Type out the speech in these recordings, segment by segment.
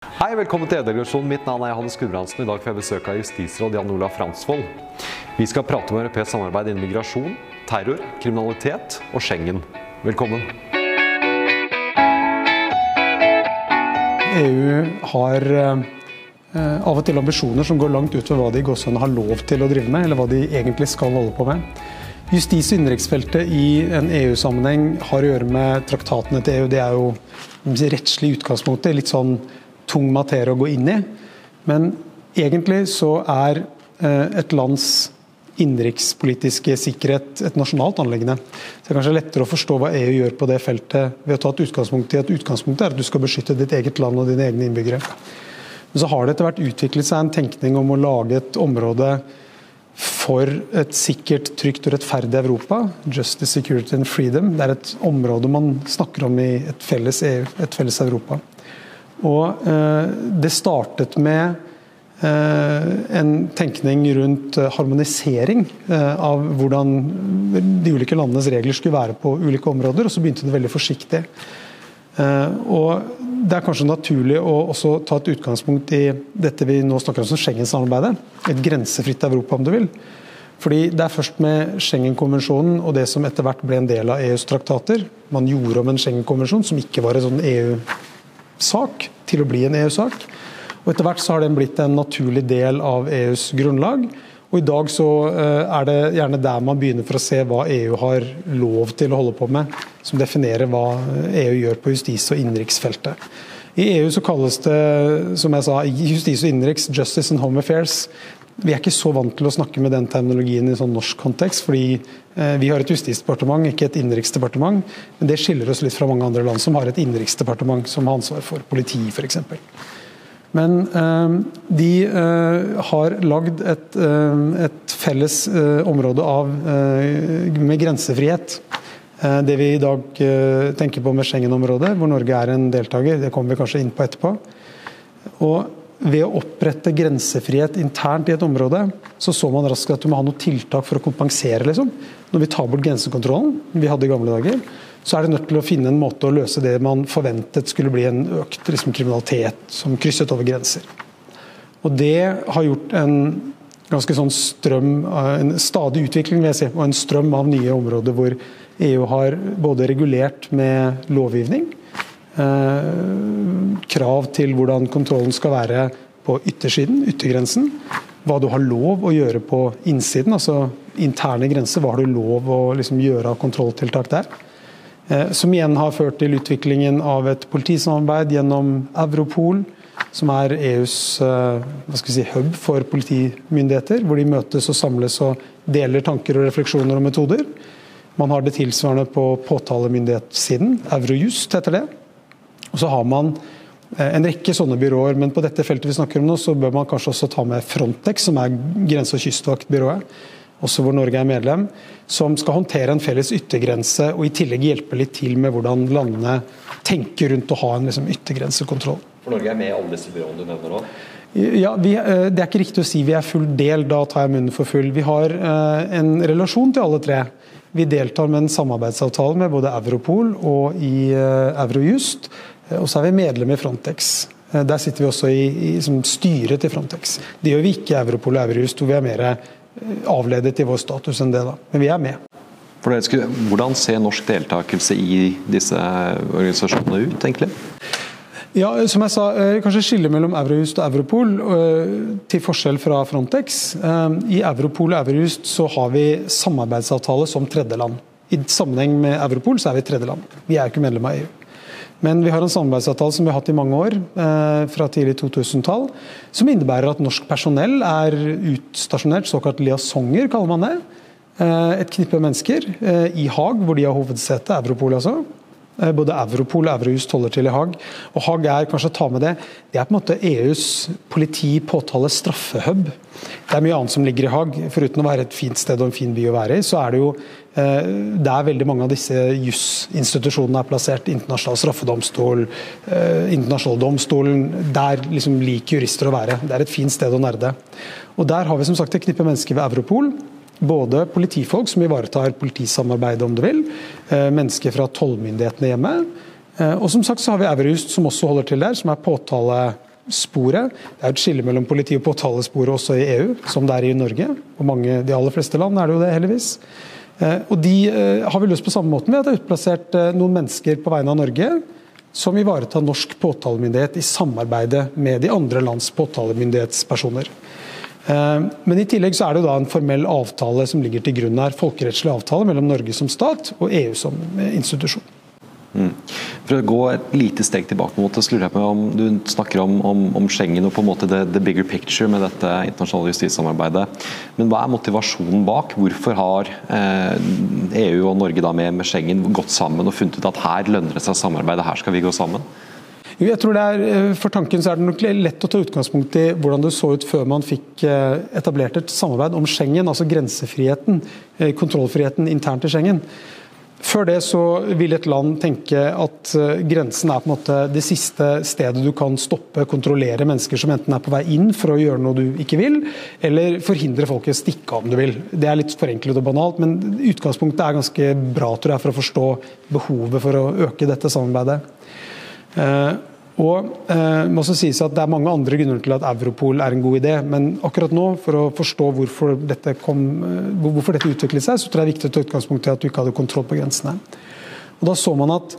Hei, velkommen til E-delegasjonen. Mitt navn er Johannes Gudbrandsen. I dag får jeg besøk av justisråd Jan Olav Fransvold. Vi skal prate om europeisk samarbeid innen migrasjon, terror, kriminalitet og Schengen. Velkommen. EU har eh, av og til ambisjoner som går langt utover hva de gåsehudene har lov til å drive med, eller hva de egentlig skal holde på med. Justis- og innenriksfeltet i en EU-sammenheng har å gjøre med traktatene til EU. Det er jo rettslig utgangspunktet, litt sånn tung materie å gå inn i. Men egentlig så er eh, et lands innenrikspolitiske sikkerhet et nasjonalt anliggende. Så det er kanskje lettere å forstå hva EU gjør på det feltet ved å ta et utgangspunkt i at utgangspunktet er at du skal beskytte ditt eget land og dine egne innbyggere. Men så har det etter hvert utviklet seg en tenkning om å lage et område for et sikkert, trygt og rettferdig Europa. Justice, security and freedom. Det er et område man snakker om i et felles EU, et felles Europa. Og eh, det startet med eh, en tenkning rundt eh, harmonisering av hvordan de ulike landenes regler skulle være på ulike områder, og så begynte det veldig forsiktig. Og det er kanskje naturlig å også ta et utgangspunkt i dette vi nå snakker om som Schengen-samarbeidet. Et grensefritt Europa, om du vil. Fordi Det er først med Schengen-konvensjonen og det som etter hvert ble en del av EUs traktater Man gjorde om en Schengen-konvensjon som ikke var en sånn EU-sak, til å bli en EU-sak. Og Etter hvert så har den blitt en naturlig del av EUs grunnlag. Og I dag så eh, er det gjerne der man begynner for å se hva EU har lov til å holde på med, som definerer hva EU gjør på justis- og innenriksfeltet. I EU så kalles det som jeg sa, justis og innenriks, justice and home affairs. Vi er ikke så vant til å snakke med den terminologien i sånn norsk kontekst, fordi eh, vi har et justisdepartement, ikke et innenriksdepartement. Men det skiller oss litt fra mange andre land som har et innenriksdepartement som har ansvar for politi, f.eks. Men øh, de øh, har lagd et, et felles område av, med grensefrihet. Det vi i dag tenker på med Schengen-området, hvor Norge er en deltaker, det kommer vi kanskje inn på etterpå. Og ved å opprette grensefrihet internt i et område, så så man raskt at du må ha noen tiltak for å kompensere. Liksom. Når vi tar bort grensekontrollen vi hadde i gamle dager, så er det nødt til å finne en måte å løse det man forventet skulle bli en økt liksom, kriminalitet som krysset over grenser. Og det har gjort en ganske sånn strøm, en stadig utvikling vil jeg si, og en strøm av nye områder hvor EU har både regulert med lovgivning, eh, krav til hvordan kontrollen skal være på yttersiden, yttergrensen, hva du har lov å gjøre på innsiden, altså interne grenser, hva har du lov å liksom, gjøre av kontrolltiltak der. Eh, som igjen har ført til utviklingen av et politisamarbeid gjennom Europol, som er EUs eh, si, hub for politimyndigheter, hvor de møtes og samles og deler tanker og refleksjoner og metoder. Man har det tilsvarende på påtalemyndighetssiden. Eurojust heter det. Og så har man eh, en rekke sånne byråer, men på dette feltet vi snakker om nå, så bør man kanskje også ta med Frontex, som er grense- og kystvaktbyrået også hvor Norge er medlem, som skal håndtere en felles yttergrense og i tillegg hjelpe litt til med hvordan landene tenker rundt å ha en liksom, yttergrensekontroll. For Norge er med i alle disse byråene du nevner nå? Ja, vi, eh, Det er ikke riktig å si vi er full del, da tar jeg munnen for full. Vi har eh, en relasjon til alle tre. Vi deltar med en samarbeidsavtale med både Europol og i Eurojust. Og så er vi medlem i Frontex. Der sitter vi også i, i styret til Frontex. Det gjør vi ikke i Europol og Eurojust, hvor vi er mer avledet i vår status enn det. da. Men vi er med. Hvordan ser norsk deltakelse i disse organisasjonene ut, egentlig? Ja, som jeg sa, eh, Kanskje skille mellom Eurojust og Europol, eh, til forskjell fra Frontex. Eh, I Europol og Eurojust så har vi samarbeidsavtale som tredjeland. I sammenheng med Europol så er vi tredjeland. Vi er jo ikke medlem av EU. Men vi har en samarbeidsavtale som vi har hatt i mange år, eh, fra tidlig 2000-tall, som innebærer at norsk personell er utstasjonert, såkalt liasonger kaller man det. Eh, et knippe mennesker eh, i Haag, hvor de har hovedsete, Europol altså. Både Europol og Eurojust holder til i Haag. Og Haag er kanskje å ta med det, det er på en måte EUs politi, påtale, straffehub. Det er mye annet som ligger i Haag. Foruten å være et fint sted og en fin by å være i, så er det jo Eh, der veldig mange av disse jusinstitusjonene er plassert. Internasjonal straffedomstol, eh, internasjonal domstolen. Der liksom liker jurister å være. Det er et fint sted å nerde. Og Der har vi som sagt et knippe mennesker ved Europol. Både politifolk som ivaretar politisamarbeidet, om du vil. Eh, mennesker fra tollmyndighetene hjemme. Og som sagt så har vi Eurojust som også holder til der, som er påtalesporet. Det er et skille mellom politi- og påtalesporet også i EU, som det er i Norge. Og mange, de aller fleste land er det jo det, heldigvis. Og De har vi løst på samme måten ved at det er utplassert noen mennesker på vegne av Norge som ivaretar norsk påtalemyndighet i samarbeidet med de andre lands påtalemyndighetspersoner. Men i tillegg så er det jo da en formell avtale som ligger til grunn her. Folkerettslig avtale mellom Norge som stat og EU som institusjon. Mm. For å gå et lite steg tilbake, mot det, så lurer jeg på om du snakker om, om, om Schengen og på en måte the, the, bigger picture med dette internasjonale justissamarbeidet. Men hva er motivasjonen bak? Hvorfor har eh, EU og Norge da med, med, Schengen gått sammen og funnet ut at her lønner det seg å samarbeide, her skal vi gå sammen? Jo, jeg tror det er, eh, For tanken så er det nok lett å ta utgangspunkt i hvordan det så ut før man fikk eh, etablert et samarbeid om Schengen, altså grensefriheten, eh, kontrollfriheten internt i Schengen. Før det så vil et land tenke at grensen er på en måte det siste stedet du kan stoppe, kontrollere mennesker som enten er på vei inn for å gjøre noe du ikke vil, eller forhindre folk i å stikke av om du vil. Det er litt forenklet og banalt, men utgangspunktet er ganske bra tror jeg, for å forstå behovet for å øke dette samarbeidet. Og eh, må også sies at Det er mange andre grunner til at Europol er en god idé, men akkurat nå, for å forstå hvorfor dette, kom, eh, hvorfor dette utviklet seg, så tror jeg det er viktig å ta utgangspunkt i at du ikke hadde kontroll på grensene. Og Da så man at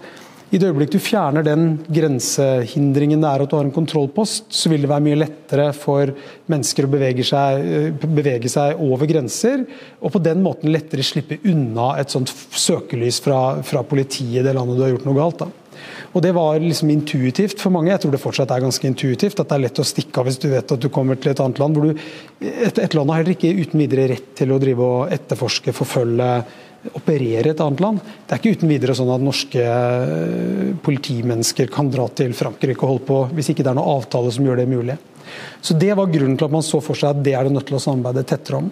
i det øyeblikk du fjerner den grensehindringen det er at du har en kontrollpost, så vil det være mye lettere for mennesker å bevege seg, eh, bevege seg over grenser, og på den måten lettere slippe unna et sånt søkelys fra, fra politiet i det landet du har gjort noe galt. da. Og Det var liksom intuitivt for mange. Jeg tror det fortsatt er ganske intuitivt. At det er lett å stikke av hvis du vet at du kommer til et annet land. hvor du, et, et land har heller ikke uten videre rett til å drive og etterforske, forfølge, operere et annet land. Det er ikke uten videre sånn at norske eh, politimennesker kan dra til Frankrike og holde på, hvis ikke det er noen avtale som gjør det mulig. Så Det var grunnen til at man så for seg at det er det nødt til å samarbeide tettere om.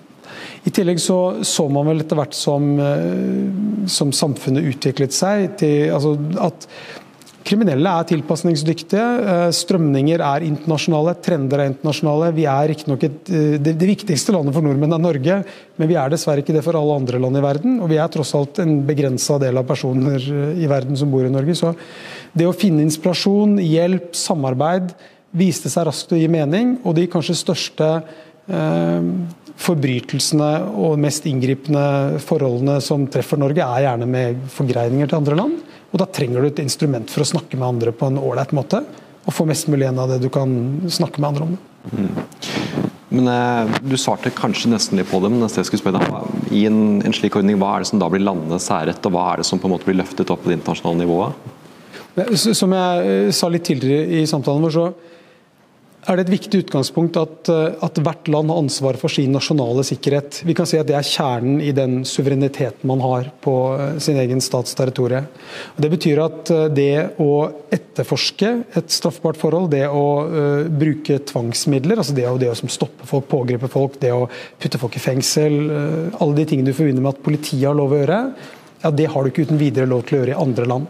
I tillegg så, så man vel etter hvert som, eh, som samfunnet utviklet seg, til altså at Kriminelle er tilpasningsdyktige, eh, strømninger er internasjonale, trender er internasjonale. Vi er riktignok eh, det, det viktigste landet for nordmenn er Norge, men vi er dessverre ikke det for alle andre land i verden. Og vi er tross alt en begrensa del av personer i verden som bor i Norge. Så det å finne inspirasjon, hjelp, samarbeid viste seg raskt å gi mening. Og de kanskje største eh, forbrytelsene og mest inngripende forholdene som treffer Norge, er gjerne med forgreininger til andre land. Og Da trenger du et instrument for å snakke med andre på en ålreit måte. Og få mest mulig igjen av det du kan snakke med andre om. Mm. Men eh, Du svarte kanskje nesten litt på det, men jeg skulle spørre deg, i en, en, slik ordning, hva er det som da blir landenes særrett, og hva er det som på en måte blir løftet opp på det internasjonale nivået? Som jeg eh, sa litt tidligere i samtalen vår, så er det et viktig utgangspunkt at, eh, at, hvert land har ansvar for sin nasjonale sikkerhet. Vi kan si at Det er kjernen i den suvereniteten man har på eh, sin egen stats territorium. Det betyr at eh, det å etterforske et straffbart forhold, det å uh, bruke tvangsmidler, altså det å, det å stoppe folk, pågripe folk, det å putte folk i fengsel, uh, alle de tingene du forbinder med at politiet har lov å gjøre, ja, det har du ikke uten videre lov til å gjøre i andre land.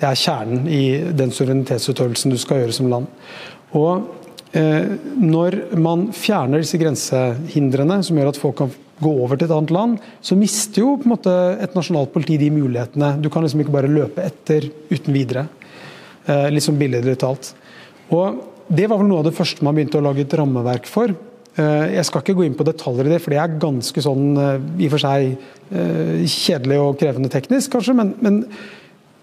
Det er kjernen i den suverenitetsutøvelsen du skal gjøre som land. Og når man fjerner disse grensehindrene som gjør at folk kan gå over til et annet land, så mister jo på en måte et nasjonalt politi de mulighetene. Du kan liksom ikke bare løpe etter uten videre. Eh, liksom billedlig talt. Og Det var vel noe av det første man begynte å lage et rammeverk for. Eh, jeg skal ikke gå inn på detaljer i det, for det er ganske sånn i og for seg kjedelig og krevende teknisk, kanskje. men, men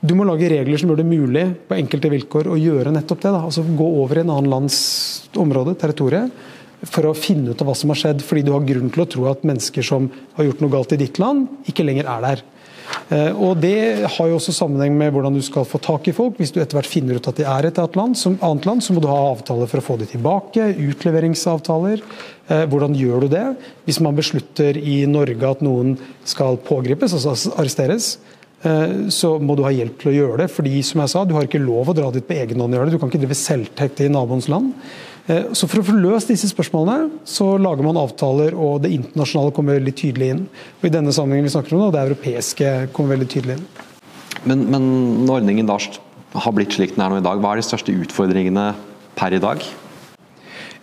du må lage regler som gjør det mulig på enkelte vilkår å gjøre nettopp det. Da. Altså Gå over i en annen lands område, territoriet, for å finne ut av hva som har skjedd. Fordi du har grunn til å tro at mennesker som har gjort noe galt i ditt land, ikke lenger er der. Eh, og Det har jo også sammenheng med hvordan du skal få tak i folk. Hvis du etter hvert finner ut at de er et annet land, annet land så må du ha avtaler for å få dem tilbake. Utleveringsavtaler. Eh, hvordan gjør du det? Hvis man beslutter i Norge at noen skal pågripes, altså arresteres, så må du ha hjelp til å gjøre det. fordi som jeg sa, du har ikke lov å dra dit på egen hånd og gjøre det. Du kan ikke drive selvtekt i naboens land. Eh, så For å få løst disse spørsmålene, så lager man avtaler, og det internasjonale kommer veldig tydelig inn. Og I denne sammenhengen vi snakker om nå, det europeiske kommer veldig tydelig inn. Men, men når ordningen da har blitt slik den er nå i dag, hva er de største utfordringene per i dag?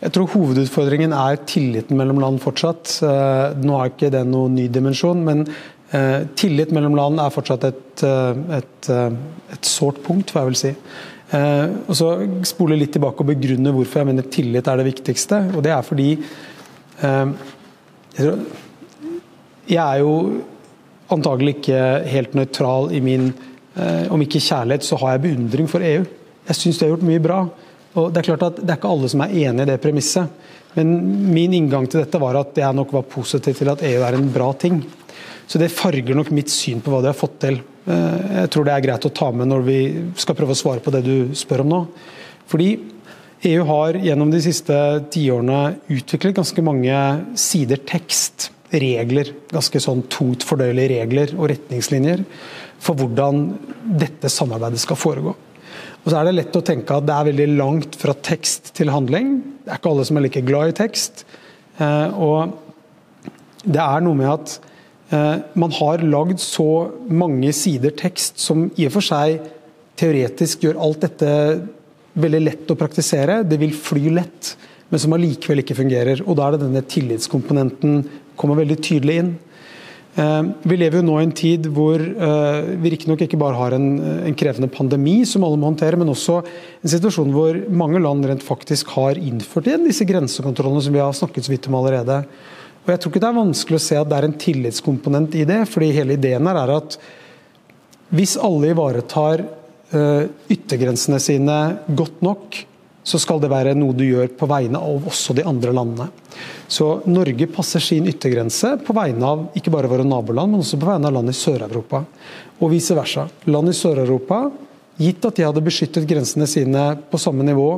Jeg tror hovedutfordringen er tilliten mellom land fortsatt. Eh, nå er ikke det noen ny dimensjon, men Eh, tillit mellom land er fortsatt et, eh, et, eh, et sårt punkt, får jeg vil si. Og så spole litt tilbake og begrunne hvorfor jeg mener tillit er det viktigste. Og det er fordi jeg er jo antagelig ikke helt nøytral i min Om ikke kjærlighet, så har jeg beundring for EU. Jeg syns de har gjort mye bra. Og Det er klart at det er ikke alle som er enig i det premisset. Men min inngang til dette var at jeg nok var positiv til at EU er en bra ting. Så det farger nok mitt syn på hva de har fått til. Eh, jeg tror det er greit å ta med når vi skal prøve å svare på det du spør om nå. Fordi EU har gjennom de siste tiårene utviklet ganske mange sider tekst, regler, ganske sånn tungt fordøyelige regler og retningslinjer for hvordan dette samarbeidet skal foregå. Og så er det lett å tenke at det er veldig langt fra tekst til handling. Det er ikke alle som er like glad i tekst. Eh, og det er noe med at man har lagd så mange sider tekst som i og for seg teoretisk gjør alt dette veldig lett å praktisere. Det vil fly lett, men som allikevel ikke fungerer. Og Da er det denne tillitskomponenten kommer veldig tydelig inn. Eh, vi lever jo nå i en tid hvor eh, vi riktignok ikke bare har en, en, krevende pandemi som alle må håndtere, men også en situasjon hvor mange land rent faktisk har innført igjen disse grensekontrollene som vi har snakket så vidt om allerede. Og Jeg tror ikke det er vanskelig å se at det er en tillitskomponent i det. fordi hele ideen her er at hvis alle ivaretar uh, yttergrensene sine godt nok, så skal det være noe du gjør på vegne av også de andre landene. Så Norge passer sin yttergrense på vegne av ikke bare våre naboland, men også på vegne av land i Sør-Europa. Og vice versa. Land i Sør-Europa, gitt at de hadde beskyttet grensene sine på samme nivå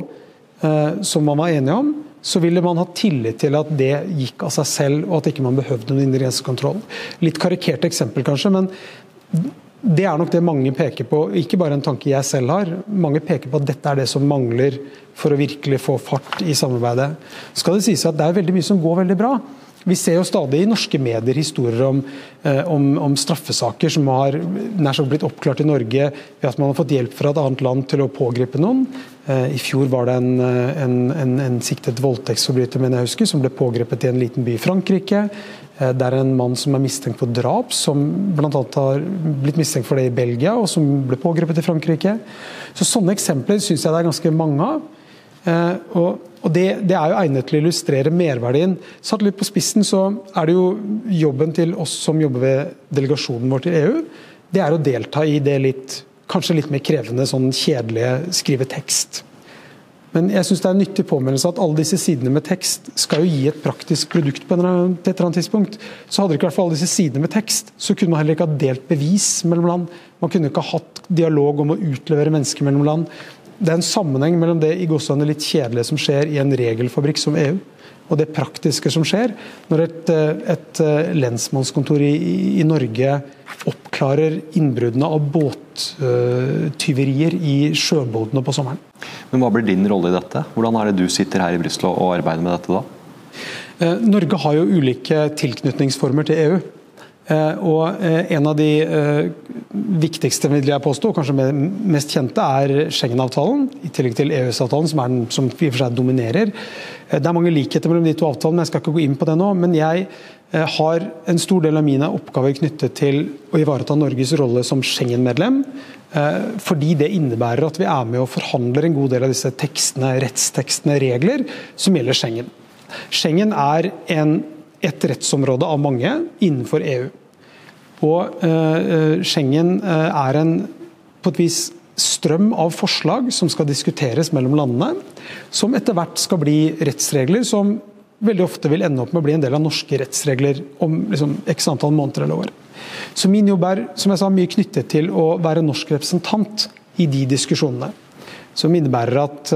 eh, som man var enige om, så ville man ha tillit til at det gikk av seg selv, og at ikke man behøvde noen indre grensekontroll. Litt karikert eksempel, kanskje, men det er nok det mange peker på. Ikke bare en tanke jeg selv har. Mange peker på at dette er det som mangler for å virkelig få fart i samarbeidet. Skal det sies at det er veldig mye som går veldig bra. Vi ser jo stadig i norske medier historier om, eh, om, om straffesaker som har nær sagt blitt oppklart i Norge ved at man har fått hjelp fra et annet land til å pågripe noen. Eh, I fjor var det en, eh, en, en, en siktet voldtektsforbryter mener jeg husker, som ble pågrepet i en liten by i Frankrike. Det er en mann som er mistenkt for drap, som bl.a. har blitt mistenkt for det i Belgia, og som ble pågrepet i Frankrike. Så Sånne eksempler syns jeg det er ganske mange av. Og og det, det, er jo egnet til å illustrere merverdien. Satt litt på spissen så er det jo jobben til oss som jobber ved delegasjonen vår til EU, det er å delta i det litt, kanskje litt mer krevende, sånn kjedelige skrive tekst. Men jeg synes det er en nyttig påminnelse at alle disse sidene med tekst skal jo gi et praktisk produkt på et eller annet tidspunkt. Så hadde det ikke vært for alle disse sidene med tekst, så kunne man heller ikke ha delt bevis mellom land. Man kunne ikke ha hatt dialog om å utlevere mennesker mellom land det er en sammenheng mellom det i godsene litt kjedelige som skjer i en regelfabrikk som EU, og det praktiske som skjer når et, eh, et eh, lensmannskontor i, i, Norge oppklarer innbruddene av båttyverier i sjøbåtene på sommeren. Men Hva blir din rolle i dette? Hvordan er det du sitter her i Brussel og arbeider med dette da? Eh, Norge har jo ulike tilknytningsformer til EU. Eh, og eh, En av de eh, viktigste vil jeg påstå, kanskje mest kjente, er Schengen-avtalen. I tillegg til EØS-avtalen, som, den, som i og for seg dominerer. Det er mange likheter mellom de to avtalene, men jeg skal ikke gå inn på det nå. Men jeg har en stor del av mine oppgaver knyttet til å ivareta Norges rolle som Schengen-medlem. Fordi det innebærer at vi er med og forhandler en god del av disse tekstene, rettstekstene, regler som gjelder Schengen. Schengen er en et rettsområde av mange innenfor EU. Og eh, Schengen uh, er en på et vis strøm av forslag som skal diskuteres mellom landene, som etter hvert skal bli rettsregler som veldig ofte vil ende opp med å bli en del av norske rettsregler om liksom, x antall måneder eller år. Så min jobb er som jeg sa, mye knyttet til å være norsk representant i de diskusjonene. Som innebærer at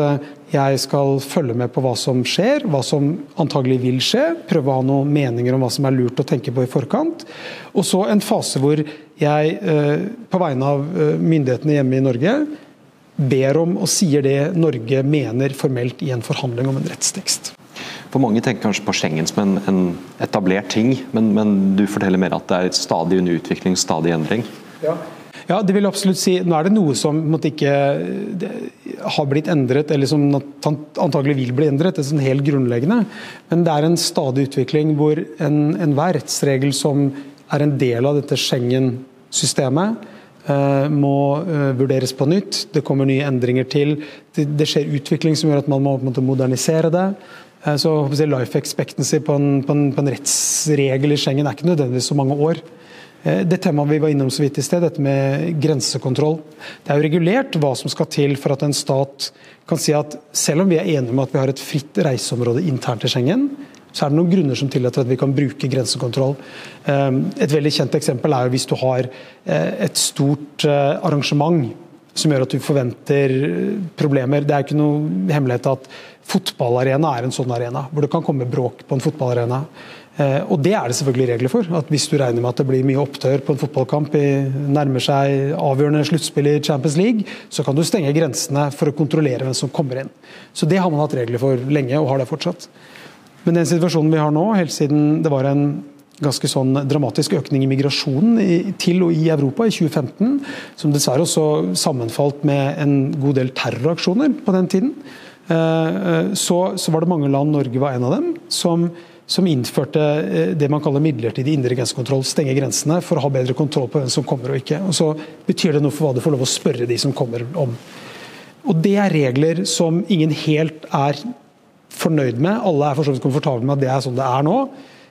jeg skal følge med på hva som skjer, hva som antagelig vil skje. Prøve å ha noen meninger om hva som er lurt å tenke på i forkant. Og så en fase hvor jeg eh, på vegne av eh, myndighetene hjemme i Norge ber om og sier det Norge mener formelt i en forhandling om en rettstekst. For Mange tenker kanskje på Schengen som en, en etablert ting, men, men, du forteller mer at det er stadig under utvikling, stadig endring. Ja. Ja, det vil absolutt si. Nå er det noe som måtte ikke har blitt endret, eller som antagelig vil bli endret. det er sånn helt grunnleggende. Men det er en stadig utvikling hvor enhver en rettsregel som er en del av dette Schengen-systemet, må vurderes på nytt. Det kommer nye endringer til. Det skjer utvikling som gjør at man må modernisere det. Så Life expectancy på en, på, en, på en rettsregel i Schengen er ikke nødvendigvis så mange år. Det temaet vi var innom så vidt i sted, dette med grensekontroll. Det er jo regulert hva som skal til for at en stat kan si at selv om vi er enige om at vi har et fritt reiseområde internt i Schengen, så er det noen grunner som tillater at vi kan bruke grensekontroll. Ehm, et veldig kjent eksempel er jo hvis du har eh, et stort eh, arrangement som gjør at du forventer eh, problemer. Det er ikke noe hemmelighet at fotballarena er en sånn arena, hvor det kan komme bråk på en fotballarena. Og Det er det selvfølgelig regler for. at Hvis du regner med at det blir mye opptør på en fotballkamp, nærmer seg avgjørende sluttspill i Champions League, så kan du stenge grensene for å kontrollere hvem som kommer inn. Så Det har man hatt regler for lenge, og har det fortsatt. Men den situasjonen vi har nå, helt siden det var en ganske sånn dramatisk økning i migrasjonen til og i Europa i 2015, som dessverre også sammenfalt med en god del terroraksjoner på den tiden, eh, eh, så, så var det mange land, Norge var en av dem, som, som innførte eh, det man kaller midlertidig indre grensekontroll. Stenge grensene for å ha bedre kontroll på hvem som kommer og ikke. Og Så betyr det noe for hva du får lov å spørre de som kommer om. Og Det er regler som ingen helt er fornøyd med. Alle er for så komfortable med at det er sånn det er nå.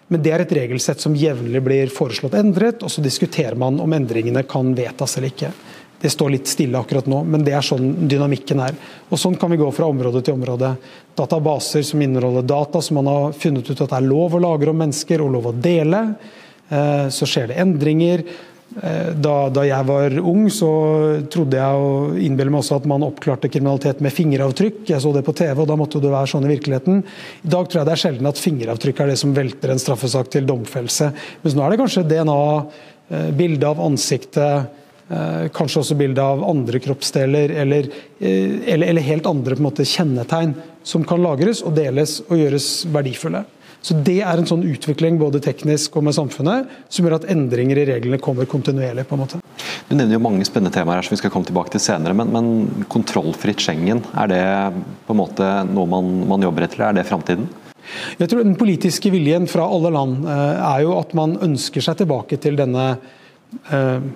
Men det er et regelsett som jevnlig blir foreslått endret, og så diskuterer man om endringene kan vedtas eller ikke. Det står litt stille akkurat nå, men det er sånn dynamikken er. Og Sånn kan vi gå fra område til område. Databaser som inneholder data som man har funnet ut at det er lov å lagre om mennesker og lov å dele. Eh, så skjer det endringer. Eh, da, da, jeg var ung, så trodde jeg og innbiller meg også at man oppklarte kriminalitet med fingeravtrykk. Jeg så det på TV, og da måtte det være sånn i virkeligheten. I dag tror jeg det er sjelden at fingeravtrykk er det som velter en straffesak til domfellelse. Mens nå er det kanskje DNA, eh, bilde av ansiktet, kanskje også bilde av andre kroppsdeler, eller, eller, eller helt andre måte, kjennetegn som kan lagres og deles og gjøres verdifulle. Så Det er en sånn utvikling både teknisk og med samfunnet som gjør at endringer i reglene kommer kontinuerlig. på en måte. Du nevner jo mange spennende temaer her som vi skal komme tilbake til senere. Men, men kontrollfritt Schengen, er det på en måte noe man, man jobber etter, er det framtiden? Jeg tror Den politiske viljen fra alle land eh, er jo at man ønsker seg tilbake til denne eh,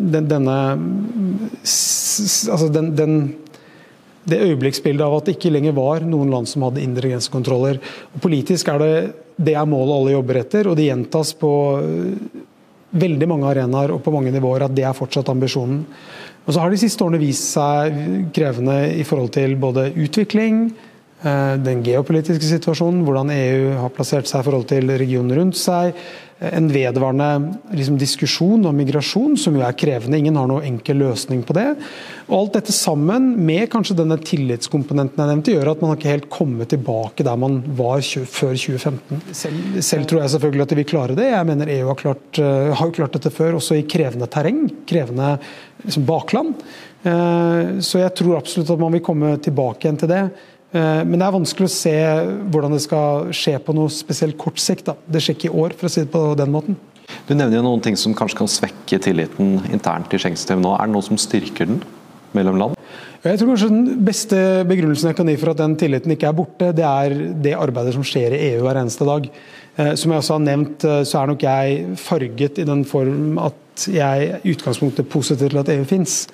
den, denne altså den, den det øyeblikksbildet av at det ikke lenger var noen land som hadde indre grensekontroller. Og politisk er det det er målet alle jobber etter, og det gjentas på øh, veldig mange arenaer og på mange nivåer at det er fortsatt ambisjonen. Og så har de siste årene vist seg krevende i forhold til både utvikling, den geopolitiske situasjonen, hvordan EU har plassert seg i forhold til regionen rundt seg, en vedvarende liksom, diskusjon om migrasjon, som jo er krevende. Ingen har noen enkel løsning på det. Og Alt dette sammen, med kanskje denne tillitskomponenten jeg nevnte, gjør at man har ikke helt kommet tilbake der man var før 2015. Selv, selv, tror jeg selvfølgelig at de vil klare det. Jeg mener EU har, klart, uh, har jo klart dette før, også i krevende terreng. Krevende liksom, bakland. Så jeg tror absolutt at man vil komme tilbake igjen til det. Eh, men det er vanskelig å se hvordan det skal skje på noe spesielt kort sikt. Da. Det skjer ikke i år, for å si det på den måten. Du nevner jo noen ting som kanskje kan svekke tilliten internt i Schengen-systemet nå. Er det noe som styrker den mellom land? Jeg tror kanskje Den beste begrunnelsen jeg kan gi for at den tilliten ikke er borte, det er det arbeidet som skjer i EU hver eneste dag. Eh, som jeg også har nevnt, eh, så er nok jeg farget i den form at jeg i utgangspunktet er positiv til at EU fins.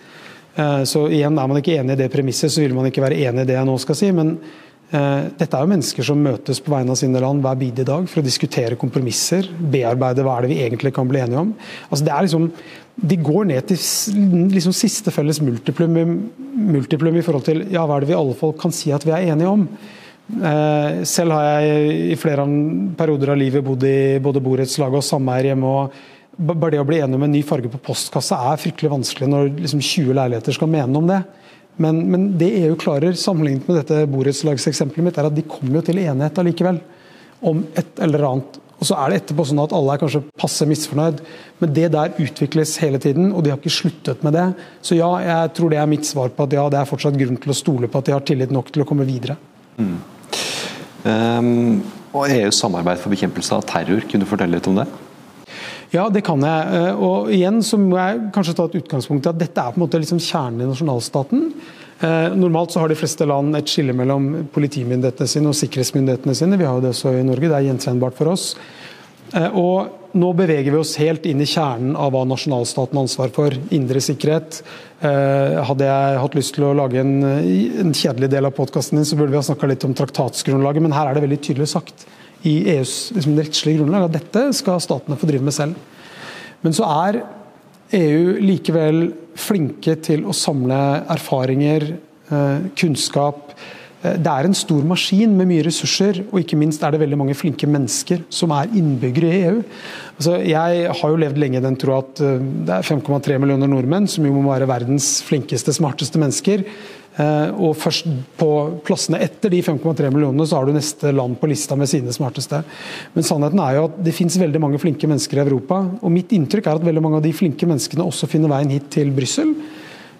Eh, så igjen, Er man ikke enig i det premisset, så vil man ikke være enig i det jeg nå skal si. Men uh, dette er jo mennesker som møtes på vegne av sine land hver bidige dag for å diskutere kompromisser, bearbeide hva er det vi egentlig kan bli enige om. Altså det er liksom, De går ned til liksom siste felles multiplum, multiplum, i forhold til ja, hva er det vi alle fall kan si at vi er enige om. Uh, selv har jeg i flere perioder av livet bodd i både borettslag og sameier hjemme. og bare det å bli enig om en ny farge på postkassa er fryktelig vanskelig når liksom 20 leiligheter skal mene om det. Men, men det EU klarer, sammenlignet med dette borettslagseksempelet mitt, er at de kommer jo til enighet allikevel om et eller annet. Og så er det etterpå sånn at alle er kanskje passe misfornøyd, men det der utvikles hele tiden, og de har ikke sluttet med det. Så ja, jeg tror det er mitt svar på at ja, det er fortsatt grunn til å stole på at de har tillit nok til å komme videre. Mm. Um, og EUs samarbeid for bekjempelse av terror, kunne du fortelle litt om det? Ja, det kan jeg. Eh, og igjen så må jeg kanskje ta et utgangspunkt i at dette er på en måte liksom kjernen i nasjonalstaten. Eh, normalt så har de fleste land et skille mellom politimyndighetene sine og sikkerhetsmyndighetene sine. Vi har jo det også i Norge, det er gjenkjennbart for oss. Og nå beveger vi oss helt inn i kjernen av hva nasjonalstaten har ansvar for. Indre sikkerhet. Hadde jeg hatt lyst til å lage en kjedelig del av podkasten din, så burde vi ha snakka litt om traktatsgrunnlaget, men her er det veldig tydelig sagt i EUs liksom, rettslige grunnlag at dette skal statene få drive med selv. Men så er EU likevel flinke til å samle erfaringer, kunnskap, Eh, det er en stor maskin med mye ressurser, og ikke minst er det veldig mange flinke mennesker som er innbyggere i EU. Altså, jeg har jo levd lenge i den tro at eh, det er 5,3 millioner nordmenn som jo må være verdens flinkeste, smarteste mennesker. Eh, og først på plassene etter de 5,3 millionene, så har du neste land på lista med sine smarteste. Men sannheten er jo at det finnes veldig mange flinke mennesker i Europa. Og mitt inntrykk er at veldig mange av de flinke menneskene også finner veien hit til Brussel.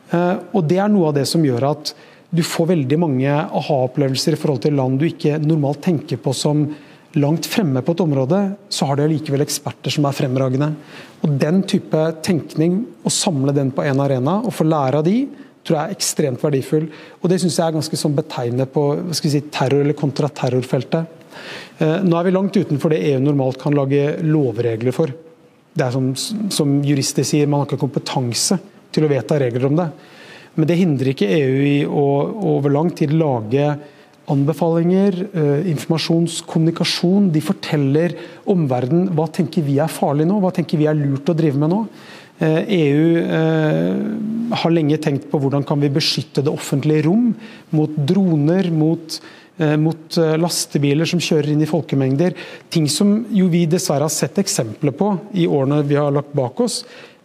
Og det er noe av det som gjør at du får veldig mange aha-opplevelser i forhold til land du ikke normalt tenker på som langt fremme på et område, så har de likevel eksperter som er fremragende. Og Den type tenkning, å samle den på én arena og få lære av de, tror jeg er ekstremt verdifull. Og Det syns jeg er ganske sånn betegnende på si, terror- eller kontraterrorfeltet. Eh, nå er vi langt utenfor det EU normalt kan lage lovregler for. Det er som, som jurister sier, man har ikke kompetanse til å vedta regler om det. Men det hindrer ikke EU i å over lang tid lage anbefalinger, eh, informasjonskommunikasjon. De forteller omverdenen hva tenker vi er farlig nå, hva tenker vi er lurt å drive med nå. EU eh, e eh, har lenge tenkt på hvordan kan vi beskytte det offentlige rom mot droner, mot, mot lastebiler som kjører inn i folkemengder. Ting som jo vi dessverre har sett eksempler på i årene vi har lagt bak oss.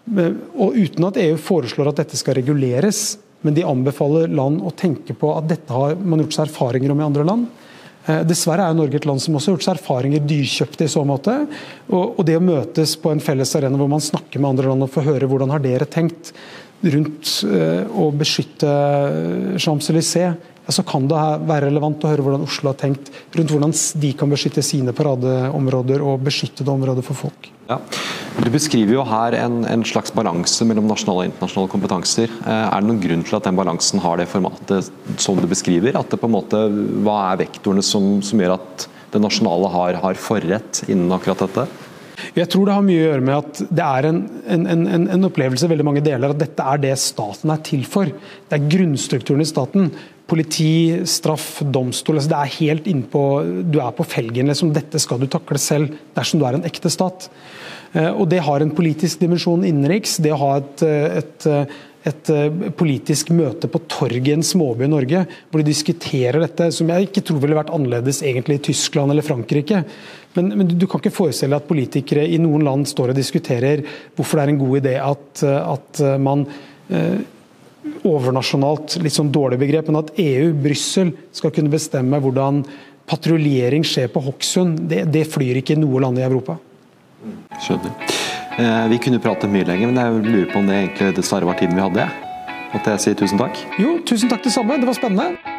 Og uten at EU foreslår at dette skal reguleres, men de anbefaler land å tenke på at dette har man gjort seg erfaringer om i andre land. Eh, dessverre er Norge et land som også har gjort seg erfaringer dyrkjøpte i så måte. Og, det å møtes på en felles arena hvor man snakker med andre land og får høre hvordan har dere tenkt rundt eh, å beskytte Champs-Élysées, ja, så kan det være relevant å høre hvordan Oslo har tenkt rundt hvordan de kan beskytte sine paradeområder og beskyttede områder for folk. Ja. Du beskriver jo her en, en slags balanse mellom nasjonale og internasjonale kompetanser. Eh, er det noen grunn til at den balansen har det formatet som du beskriver? At det på en måte, Hva er vektorene som, som gjør at det nasjonale har, har forrett innen akkurat dette? Jeg tror det har mye å gjøre med at det er en, en, en, en opplevelse veldig mange deler at dette er det staten er til for. Det er grunnstrukturen i staten. Politi, straff, domstol. Altså det er helt innpå Du er på felgen. Liksom. Dette skal du takle selv dersom du er en ekte stat. Eh, og Det har en politisk dimensjon innenriks. Det å ha et, et, et, politisk møte på torget i en småby i Norge, hvor de diskuterer dette, som jeg ikke tror ville vært annerledes egentlig i Tyskland eller Frankrike. Men, men du kan ikke forestille at politikere i noen land står og diskuterer hvorfor det er en god idé at, at man eh, overnasjonalt, litt sånn dårlig begrep, men at EU, Brussel, skal kunne bestemme hvordan patruljering skjer på Hokksund, det, det, flyr ikke i noe land i Europa. Skjønner. Eh, vi kunne prate mye lenger, men jeg lurer på om det egentlig dessverre var tiden vi hadde. Måtte jeg si tusen takk? Jo, tusen takk det samme. Det var spennende.